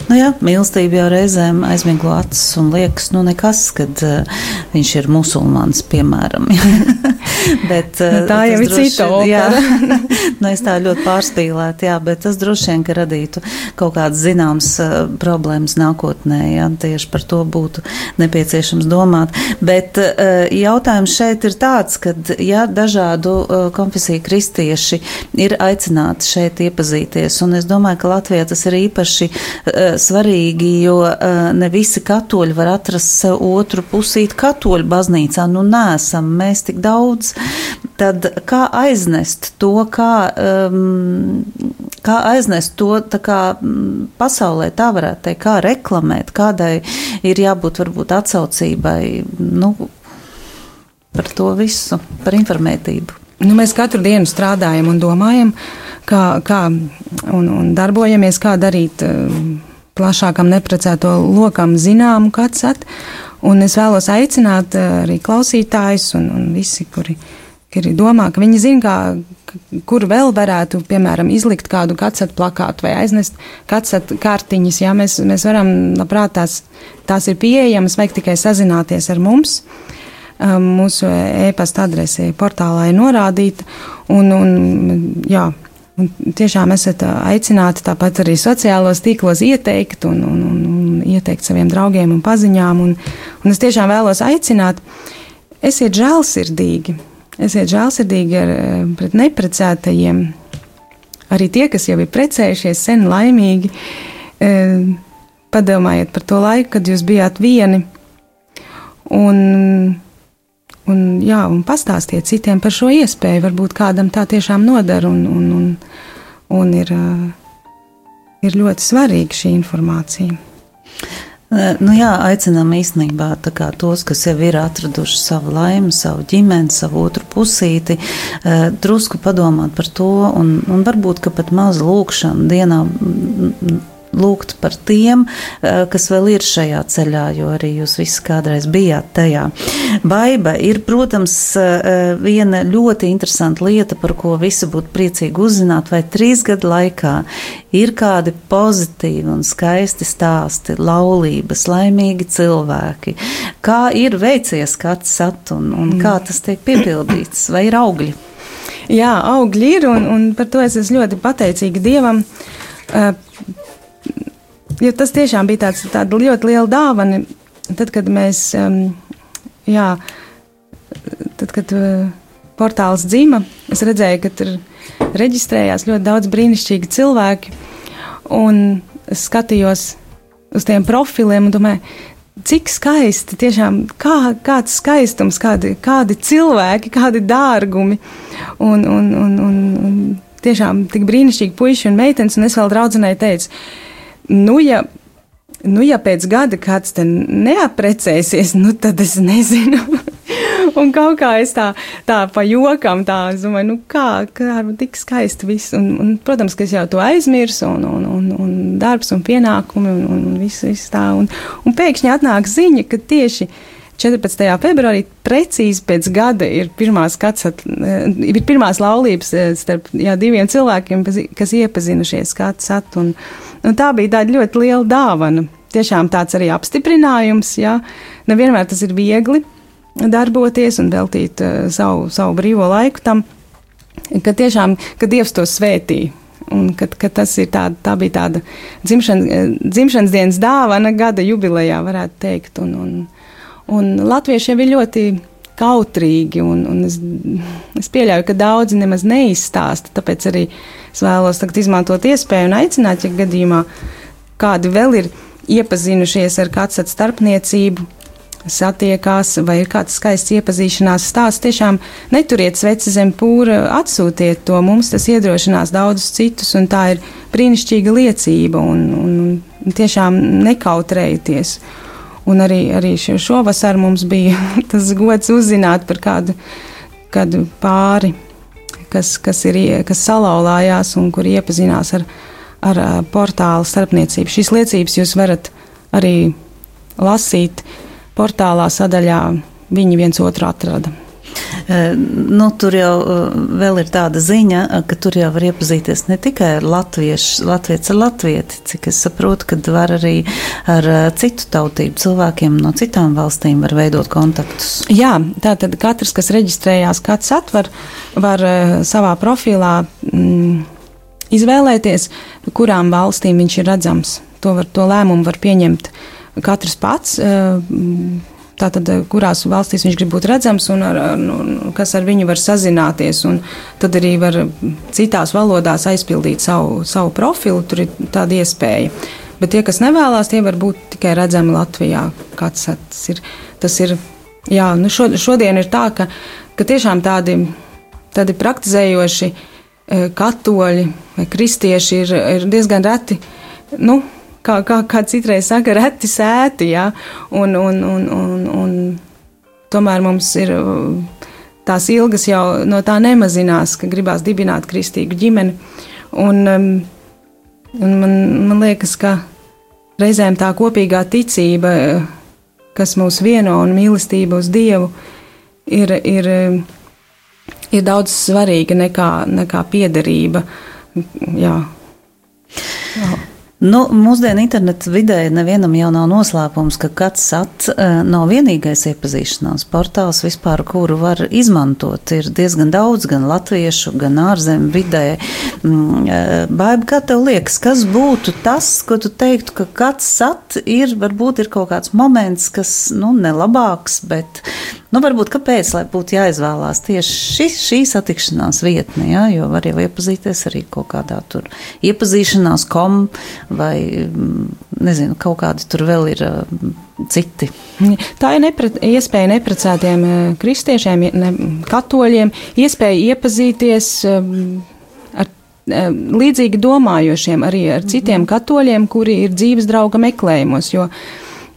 Nu jā, mīlestība jau reizēm aizmiglo acis un liekas, nu nekas, kad uh, viņš ir musulmanis, piemēram. *laughs* *laughs* bet, nu, tā jau ir cita opera. *laughs* *laughs* nu, es tā ļoti pārspīlētu, jā, bet tas droši vien, ka radītu kaut kādas zināmas uh, problēmas nākotnē, jā, tieši par to būtu nepieciešams domāt. Bet uh, jautājums šeit ir tāds, ka, ja dažādu konfesiju kristieši ir aicināti šeit iepazīties, un es domāju, ka Latvijā tas ir īpaši svarīgi, jo ne visi katoļi var atrast sev otru pusīti katoļu baznīcā. Nu, nesam mēs tik daudz. Tad kā aiznest to, kā, um, kā aiznest to kā, pasaulē, tā varētu teikt, kā reklamēt, kādai ir jābūt varbūt atsaucībai, nu, par to visu, par informētību. Nu, mēs katru dienu strādājam un domājam, kā, kā un, un darbojamies, kā darīt. Uh, plašākam neprecēto lokam zināmu katsat, un es vēlos aicināt eh, arī klausītājus un, un visi, kuri, kuri domā, ka viņi zina, kā, kur vēl varētu, piemēram, izlikt kādu katsatu plakātu vai aiznest katsatu kartiņas. Jā, mēs, mēs varam, labprāt, tās, tās ir pieejamas, vajag tikai sazināties ar mums. Um, mūsu e-pasta adrese portālā ir norādīta, un, un jā, Un tiešām esat aicināti tāpat arī sociālos tīklos ieteikt un, un, un, un ieteikt saviem draugiem un paziņām. Un, un es tiešām vēlos aicināt, esiet žēlsirdīgi, esiet žēlsirdīgi ar, pret neprecētajiem. Arī tie, kas jau ir precējušies, sen laimīgi, padomājiet par to laiku, kad jūs bijāt vieni. Un Un, jā, un pastāstiet citiem par šo iespēju. Varbūt kādam tā tiešām nodara un, un, un, un ir, ir ļoti svarīga šī informācija. Nu jā, aicinām īstenībā tos, kas jau ir atraduši savu laimi, savu ģimeni, savu otru pusīti, drusku padomāt par to, un, un varbūt pat mazu lūkšanu dienā lūgt par tiem, eh, kas vēl ir šajā ceļā, jo arī jūs visi kādreiz bijāt tajā. Baiba ir, protams, eh, viena ļoti interesanta lieta, par ko visi būtu priecīgi uzzināt, vai trīs gadu laikā ir kādi pozitīvi un skaisti stāsti, laulības, laimīgi cilvēki. Kā ir veicies kāds sat un, un kā tas tiek piepildīts, vai ir augļi? Jā, augļi ir, un, un par to es esmu ļoti pateicīga Dievam. Uh, jo tas tiešām bija tāds, tāda ļoti liela dāvana. Tad, kad mēs, um, jā, tad, kad uh, portāls dzima, es redzēju, ka tur reģistrējās ļoti daudz brīnišķīgi cilvēki, un es skatījos uz tiem profiliem un domāju, cik skaisti, tiešām kā, kāds skaistums, kādi, kādi cilvēki, kādi dārgumi. Un, un, un, un, un tiešām tik brīnišķīgi puiši un meitenes, un es vēl draudzenei teicu, nu, ja, nu, ja pēc gada kāds te neaprecēsies, nu, tad es nezinu. *laughs* un kaut kā es tā, tā pa jokam, tā, domāju, nu, kā, kā tik skaisti viss. Un, un, protams, ka es jau to aizmirsu, un, un, un, un darbs un pienākumi, un, un viss, viss tā. Un, un pēkšņi atnāk ziņa, ka tieši 14. februārī, precīzi pēc gada, ir pirmās, at, ir pirmās laulības starp jā, diviem cilvēkiem, kas iepazinušies skats at, un, un tā bija tāda ļoti liela dāvana. Tiešām tāds arī apstiprinājums, jā. Nevienmēr tas ir viegli darboties un veltīt uh, savu, savu brīvo laiku tam, ka tiešām, ka Dievs to svētīja. Un kad, kad tas ir tā, tā bija tāda dzimšana, dzimšanas dienas dāvana gada jubilejā, varētu teikt. Un, un, un latvieši jau ir ļoti kautrīgi, un, un es, es pieļauju, ka daudzi nemaz neizstāsta. Tāpēc arī es vēlos izmantot iespēju un aicināt, ja gadījumā kādi vēl ir iepazinušies ar kādu starpniecību, satiekās, vai ir kāds skaists iepazīšanās stāsts, tiešām neturiet sveci zem pūra, atsūtiet to, mums tas iedrošinās daudzus citus, un tā ir brīnišķīga liecība, un, un, un tiešām nekautrējieties. Un arī, arī šovasar mums bija *laughs* tas gods uzzināt par kādu, kādu pāri, kas, kas, ir, kas salauzās un kur iepazinās ar, ar portāla starpniecību. Šīs liecības jūs varat arī lasīt portālā sadaļā viņi viens otru atrada. Nu, tur jau vēl ir tāda ziņa, ka tur jau var iepazīties ne tikai ar latviešu, latviešu ar latvieti, cik es saprotu, ka var arī ar citu tautību cilvēkiem no citām valstīm var veidot kontaktus. Jā, tātad katrs, kas reģistrējās, kāds atver, var savā profilā mm, izvēlēties, kurām valstīm viņš ir redzams. To, var, to lēmumu var pieņemt katrs pats. Tātad, kurās valstīs viņš grib būt redzams un ar, nu, kas ar viņu var sazināties. Tad arī var citās valodās aizpildīt savu, savu profilu. Tur ir tāda iespēja. Bet tie, kas nevēlas, tie var būt tikai redzami Latvijā. Kāds tas ir? Tas ir jā, nu šodien ir tā, ka, ka tiešām tādi, tādi praktizējoši katoļi vai kristieši ir, ir diezgan reti. Nu, kā, kā, kā citreiz saka, reti sēti. Ja? Un, un, un, un, un tomēr mums ir tās ilgas jau no tā nemazinās, ka gribās dibināt kristīgu ģimeni. Un, um, un man, man liekas, ka reizēm tā kopīgā ticība, kas mūs vieno un mīlestība uz Dievu, ir, ir, ir daudz svarīga nekā, nekā piederība. Jā. Jā. Nu, mūsdienu interneta vidē nevienam jau nav noslēpums, ka kāds sats uh, nav vienīgais iepazīšanās portāls, vispār, kuru var izmantot. Ir diezgan daudz gan latviešu, gan ārzemju vidē. Mm, uh, Baiba, kā tev liekas, kas būtu tas, ko tu teiktu, ka kāds sats ir, varbūt ir kaut kāds moments, kas, nu, nelabāks, bet Nu, varbūt kāpēc, lai būtu jāizvēlās tieši šī, šī satikšanās vietne, ja? jo var jau iepazīties arī kaut kādā tur iepazīšanās kom vai, mm, nezinu, kaut kādi tur vēl ir citi. Tā ir nepret, iespēja neprecētiem kristiešiem, ne, katoļiem, iespēja iepazīties ar līdzīgi domājošiem, arī ar citiem mhm. katoļiem, kuri ir dzīves drauga meklējumos, jo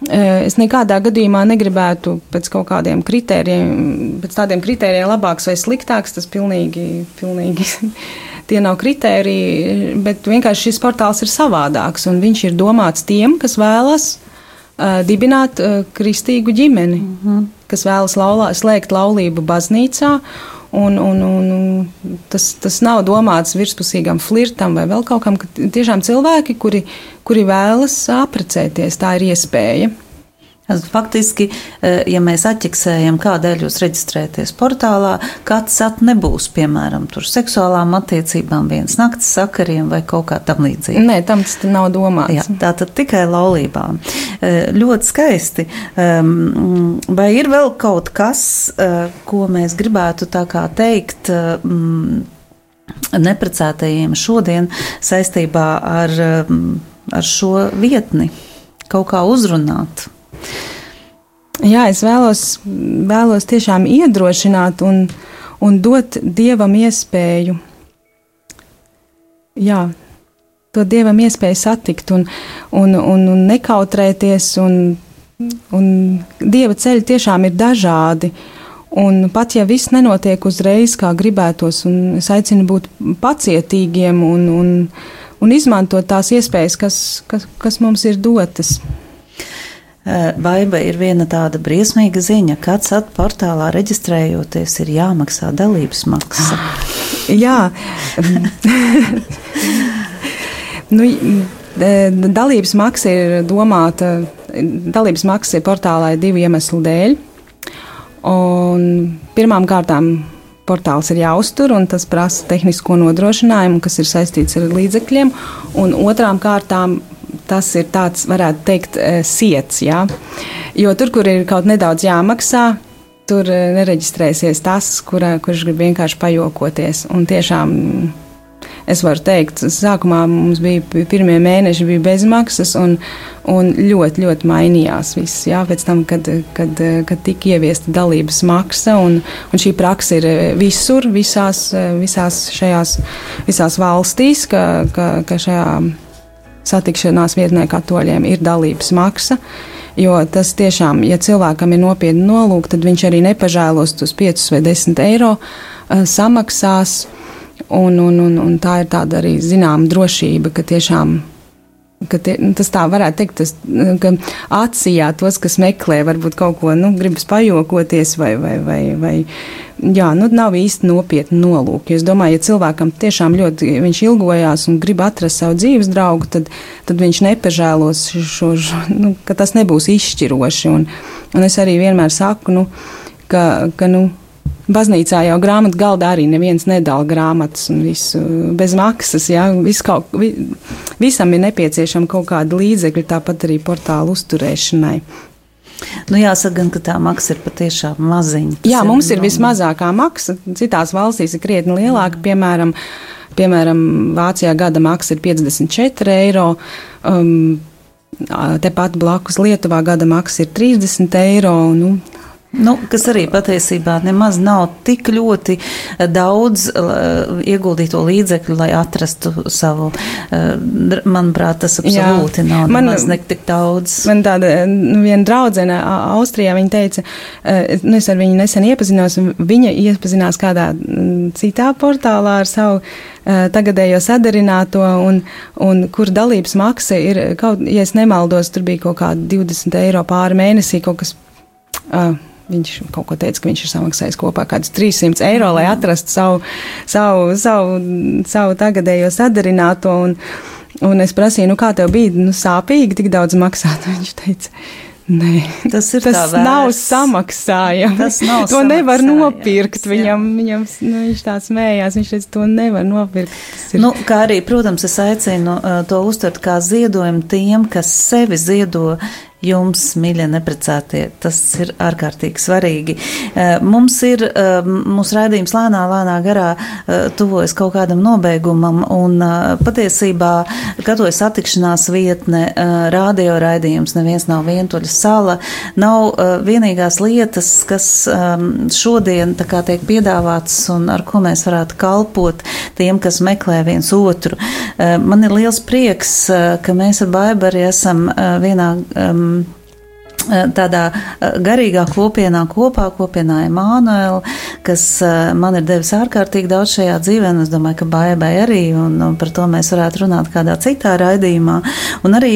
Eh, es nekādā gadījumā negribētu pēc kaut kādiem kritērijiem, pēc tādiem kritērijiem labāks vai sliktāks. Tas pilnīgi, pilnīgi *laughs* tie nav kritēriji, bet vienkārši šis portāls ir savādāks un viņš ir domāts tiem, kas vēlas uh, dibināt uh, kristīgu ģimeni, mm -hmm. kas vēlas laulā, slēgt laulību baznīcā Un, un, un tas, tas nav domāts virspusīgam flirtam vai vēl kaut kam, ka tiešām cilvēki, kuri, kuri vēlas apprecēties, tā ir iespēja. Faktiski, eh, ja mēs atķeksējam, kādēļ jūs reģistrēties portālā, kāds sat nebūs, piemēram, tur seksuālām attiecībām, viens nakts sakariem vai kaut kā tam līdzīga. Nē, tam tas nav domāts. Jā, tā tad tikai laulībām. Eh, ļoti skaisti. Ehm, vai ir vēl kaut kas, ko mēs gribētu tā kā teikt? Neprecētajiem šodien saistībā ar, ar šo vietni kaut kā uzrunāt. Jā, es vēlos, vēlos tiešām iedrošināt un, un dot dievam iespēju. Jā, to dievam iespēju satikt un, un, un, un nekautrēties. Un, un dieva ceļi tiešām ir dažādi. Un pat ja viss nenotiek uzreiz, kā gribētos, un es aicinu būt pacietīgiem un, un, un izmantot tās iespējas, kas, kas, kas mums ir dotas. Vaiba ir viena tāda briesmīga ziņa, ka CAT portālā reģistrējoties ir jāmaksā dalības maksa. *gasps* Jā, *laughs* nu, dalības maksa ir domāta, dalības maksa ir portālā divu iemeslu dēļ. Un pirmām kārtām portāls ir jāuztur, un tas prasa tehnisko nodrošinājumu, kas ir saistīts ar līdzekļiem. Un otrām kārtām tas ir tāds, varētu teikt, eh, siets. Jā? Jo tur, kur ir kaut nedaudz jāmaksā, tur eh, nereģistrēsies tas, kura, kurš grib vienkārši pajokoties. Un tiešām es varu teikt, sākumā mums bija pirmie mēneši bija bezmaksas, un, un ļoti, ļoti mainījās viss. Jā, pēc tam, kad, kad, kad tika ieviesta dalības maksa, un, un šī praksa ir visur, visās, visās šajās visās valstīs, ka, ka, ka šajā satikšanās vietnē katoļiem ir dalības maksa. Jo tas tiešām, ja cilvēkam ir nopietni nolūki, tad viņš arī nepažēlos tos 5 vai 10 eiro uh, samaksās. Un, un, un, un tā ir tāda arī zināma drošība, ka tiešām ka tie, nu, tas tā varētu teikt, tas, ka atsijā tos, kas meklē, varbūt kaut ko, nu, gribas pajokoties vai, vai, vai, vai jā, nu, nav īsti nopietni nolūki. Es domāju, ja cilvēkam tiešām ļoti, viņš ilgojās un grib atrast savu dzīves draugu, tad, tad viņš nepažēlos šo, šo nu, ka tas nebūs izšķiroši. Un, un es arī vienmēr saku, nu, ka, ka, nu, baznīcā jau grāmatu galdā arī neviens nedala grāmatas un visu bez maksas. Ja? Vis kaut, vi, visam ir nepieciešama kaut kāda līdzekļa, tāpat arī portāla uzturēšanai. Nu, jāsaka, gan, ka tā maksa ir patiešām maziņa. Jā, mums ir, ir vismazākā maksa. Citās valstīs ir krietni lielāka. Piemēram, piemēram Vācijā gada maksa ir 54 eiro. Um, Tepat blakus Lietuvā gada maksa ir 30 eiro. Nu, Nu, kas arī patiesībā nemaz nav tik ļoti eh, daudz uh, ieguldīto līdzekļu, lai atrastu savu. Uh, manuprāt, tas absolūti Jā. nav man, ne tik daudz. Man tāda nu, viena draudzene Austrijā, viņa teica, uh, nu, es ar viņu nesen iepazinos, viņa iepazinās kādā mm, citā portālā ar savu tagadējo sadarināto, un, un kur dalības maksa ir kaut, ja es nemaldos, tur bija kaut kāda 20 eiro pāri mēnesī, kaut kas. Uh, Viņš kaut ko teica, ka viņš ir samaksājis kopā kādus 300 eiro, lai atrastu savu, savu, savu, savu tagadējo sadarināto. Un, un es prasīju, nu kā tev bija nu, sāpīgi tik daudz maksāt? *laughs* Viņš teica, Nē, tas ir tas nav samaksājams. Tas nav to nevar nopirkt. Viņam, viņam nu, viņš tā smējās, viņš teica, to nevar nopirkt. Ir... Nu, kā arī, protams, es aicinu uh, to uztvert kā ziedojumu tiem, kas sevi ziedo jums, mīļie neprecētie. Tas ir ārkārtīgi svarīgi. Eh, mums ir eh, mūsu raidījums lēnā, lēnā garā eh, tuvojas kaut kādam nobeigumam, un patiesībā katojas attikšanās vietne, rādio raidījums, neviens nav vientuļa sala, nav vienīgās lietas, kas šodien tā kā tiek piedāvātas un ar ko mēs varētu kalpot tiem, kas meklē viens otru. Man ir liels prieks, ka mēs ar Baibari esam vienā um, Eh, tādā eh, garīgā kopienā kopā, kopienā Emanuela, kas eh, man ir devis ārkārtīgi daudz šajā dzīvē, un es domāju, ka baibai arī, un, par to mēs varētu runāt kādā citā raidījumā. Un arī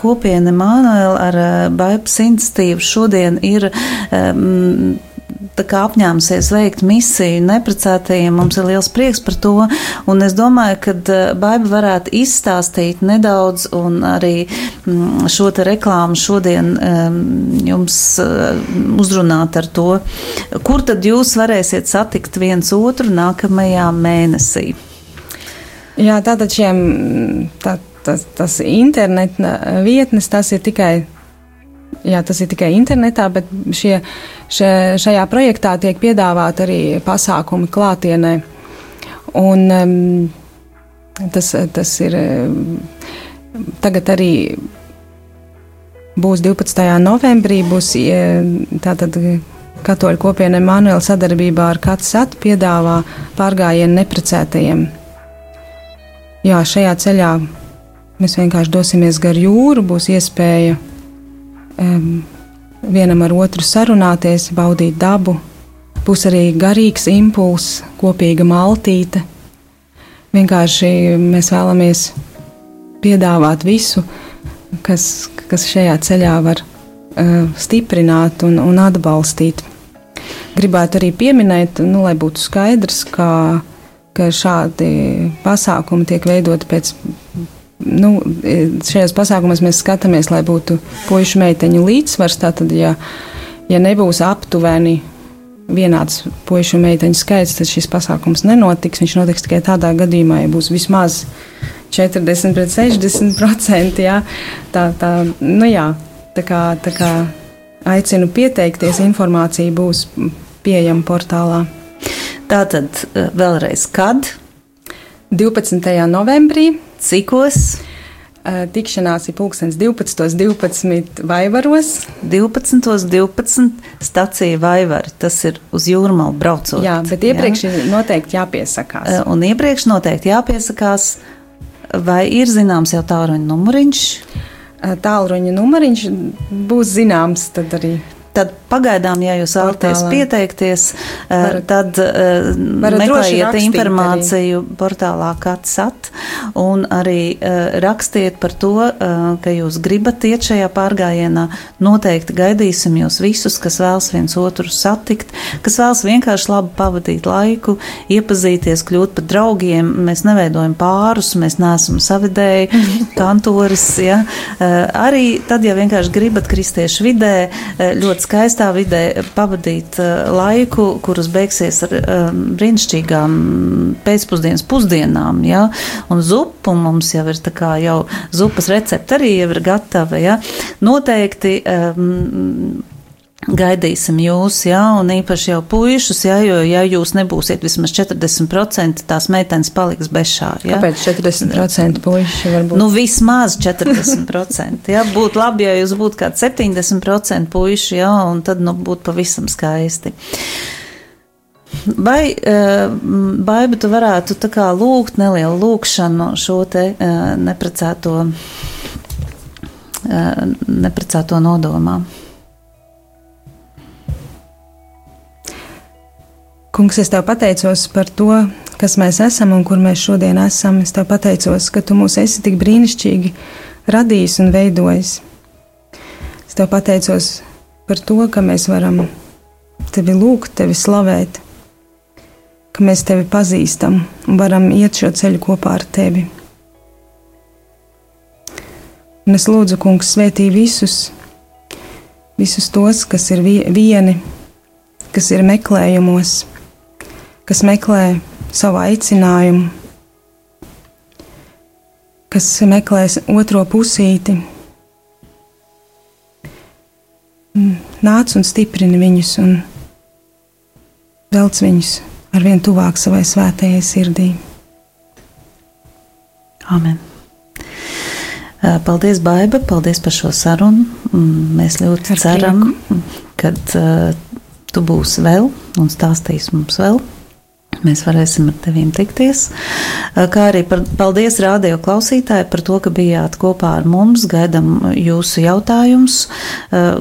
kopiena Emanuela ar baipas institīvu šodien ir um, apņēmusies veikt misiju neprecētajiem. Mums ir liels prieks par to, un es domāju, ka eh, Baiba varētu izstāstīt nedaudz un arī mm, šo te reklāmu šodien jums eh, uzrunāt ar to, kur tad jūs varēsiet satikt viens otru nākamajā mēnesī. Jā, tātad šiem, tā, tas, tas interneta vietnes, tas ir tikai Jā, tas ir tikai internetā, bet šie, šie, šajā projektā tiek piedāvāti arī pasākumi klātienē. Un, um, tas, tas ir tagad arī būs 12. novembrī, būs tātad katoļu kopiena Emanuela sadarbībā ar Katsat piedāvā pārgājienu neprecētajiem. Jā, šajā ceļā mēs vienkārši dosimies gar jūru, būs iespēja um, vienam ar otru sarunāties, baudīt dabu. Būs arī garīgs impulss, kopīga maltīte. Vienkārši mēs vēlamies piedāvāt visu, kas, kas šajā ceļā var stiprināt un, un atbalstīt. Gribētu arī pieminēt, nu, lai būtu skaidrs, ka, ka šādi pasākumi tiek veidoti pēc. Nu, šajos pasākumos mēs skatāmies, lai būtu puikas meiteņu līdzsvars. Tātad, ja, ja nebūs aptuveni vienāds un meiteņu skaits, tad šis pasākums nenotiks. Viņš notiks tikai tādā gadījumā, ja būs vismaz 40 pret 60 procenti. Jā. Tā, tā, nu jā, tā kā, tā kā aicinu pieteikties, informācija būs pieejama portālā. Tātad eh, vēlreiz kad? 12. novembrī. Cikos? Tikšanās ir pulkstenis 12. 12. vaivaros. 12. 12. stacija vaivari. Tas ir uz jūrmalu braucot. Jā, bet iepriekš jā. ir noteikti jāpiesakās. Un iepriekš noteikti jāpiesakās. Vai ir zināms jau tālruņa numuriņš? Tālruņa numuriņš būs zināms tad arī. Tad pagaidām, ja jūs vēlaties pieteikties, eh, varat, tad uh, meklējiet informāciju arī. portālā Katsat un arī uh, rakstiet par to, uh, ka jūs gribat iet šajā pārgājienā. Noteikti gaidīsim jūs visus, kas vēlas viens otru satikt, kas vēlas vienkārši labi pavadīt laiku, iepazīties, kļūt par draugiem. Mēs neveidojam pārus, mēs neesam savidēji, *laughs* kantoris. Ja? Arī tad, ja vienkārši gribat kristiešu vidē, ļoti skaistā vidē pavadīt uh, laiku, kuras beigsies ar um, brīnišķīgām pēcpusdienas pusdienām. Ja? Un zupu mums jau ir tā kā jau zupas recepte arī jau ir gatava. Ja? Noteikti. Um, Gaidīsim jūs, jā, un īpaši jau puišus, jā, jo, ja jūs nebūsiet vismaz 40%, tās meitenes paliks bez šā. Jā. Kāpēc 40% puiši var būt? Nu, vismaz 40%, jā, būtu labi, ja jūs būtu kāds 70% puiši, jā, un tad, nu, būtu pavisam skaisti. Vai, uh, Baiba, tu varētu tā kā lūgt nelielu lūkšanu šo te uh, neprecēto, uh, neprecēto nodomā? Kungs, es tev pateicos par to, kas mēs esam un kur mēs šodien esam. Es tev pateicos, ka tu mūs esi tik brīnišķīgi radījis un veidojis. Es tev pateicos par to, ka mēs varam tevi lūgt, tevi slavēt, ka mēs tevi pazīstam un varam iet šo ceļu kopā ar tevi. Un es lūdzu, Kungs, svētī visus, visus tos, kas ir vieni, kas ir meklējumos kas meklē savu aicinājumu, kas meklē otro pusīti. Nāc un stiprini viņus un velc viņus ar vien tuvāk savai svētajai sirdī. Amen. Paldies, Baiba, paldies par šo sarunu. Mēs ļoti ar ceram, ka uh, tu būsi vēl un stāstīsi mums vēl Mēs varēsim ar tevīm tikties. Kā arī par, paldies rādio klausītāji par to, ka bijāt kopā ar mums. Gaidam jūsu jautājumus,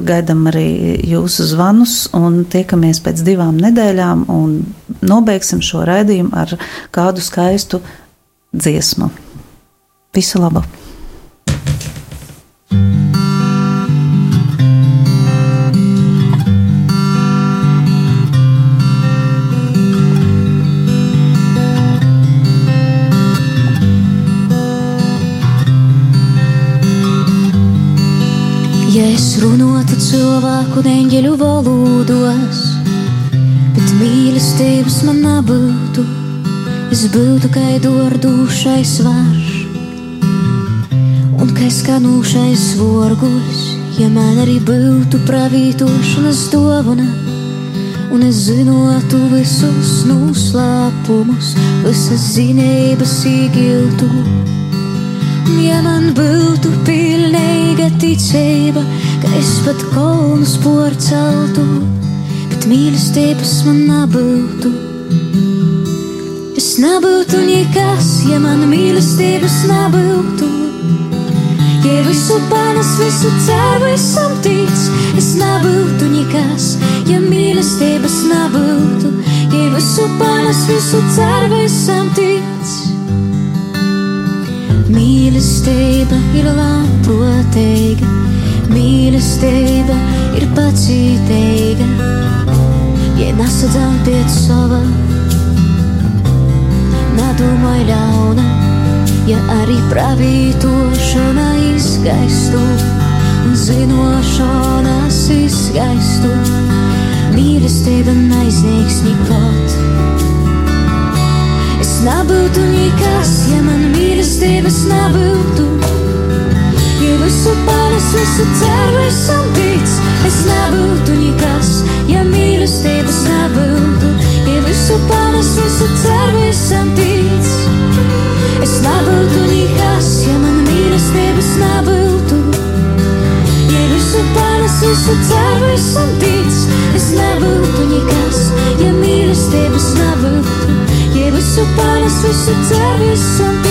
gaidam arī jūsu zvanus un tiekamies pēc divām nedēļām un nobeigsim šo raidījumu ar kādu skaistu dziesmu. Visu labu! Cilvēku neņģeļu valodos, bet mīlestības man nebūtu, es būtu kā dordūšais varš, un kā skanūšais vorguļs, ja man arī būtu pravītošanas dovana, un es zinotu visus noslēpumus, visas zinības īgiltu. Ja man būtu pilnīga ticība, ka es pat kolnus porceltu, bet mīlestības man nebūtu. Es nebūtu nekas, ja man mīlestības nebūtu. Ja visu panes, visu ceru, visam tic, es nebūtu nekas, ja mīlestības nebūtu. Ja visu panes, visu ceru, visam tic. Mīlestība ir bet mīlestība ir pacītīga, ja nesadzām pie sava. Nedomāj ļauna, ja arī pravītošana izgaistu un zinošanas izgaistu, mīlestība neizniegs nikot. Es nebūtu nekas, ja man mīlestības nebūtu. Ja visu pāris, visu ceru, esam tic, es nebūtu nekas, ja mīlestības nebūtu. Ja visu pāris, visu ceru, esam tic, es nebūtu nekas, ja man mīlestības nebūtu. Ja visu pāris, visu ceru, esam tic, pāris, visu ceru,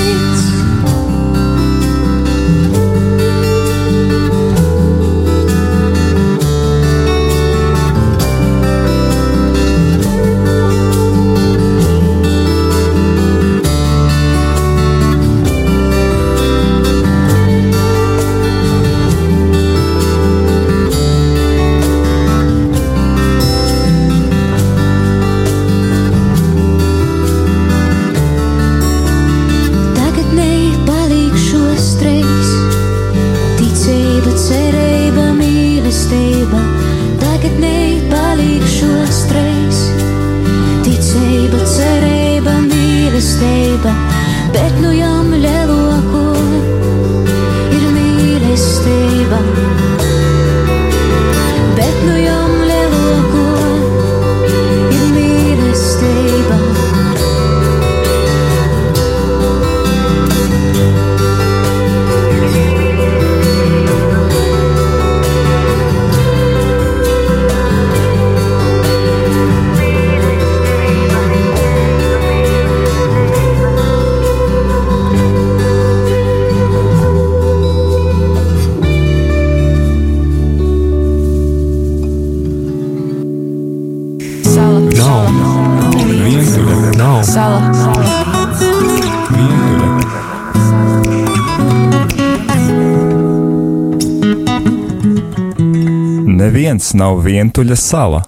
Neviens nav vientuļa sala.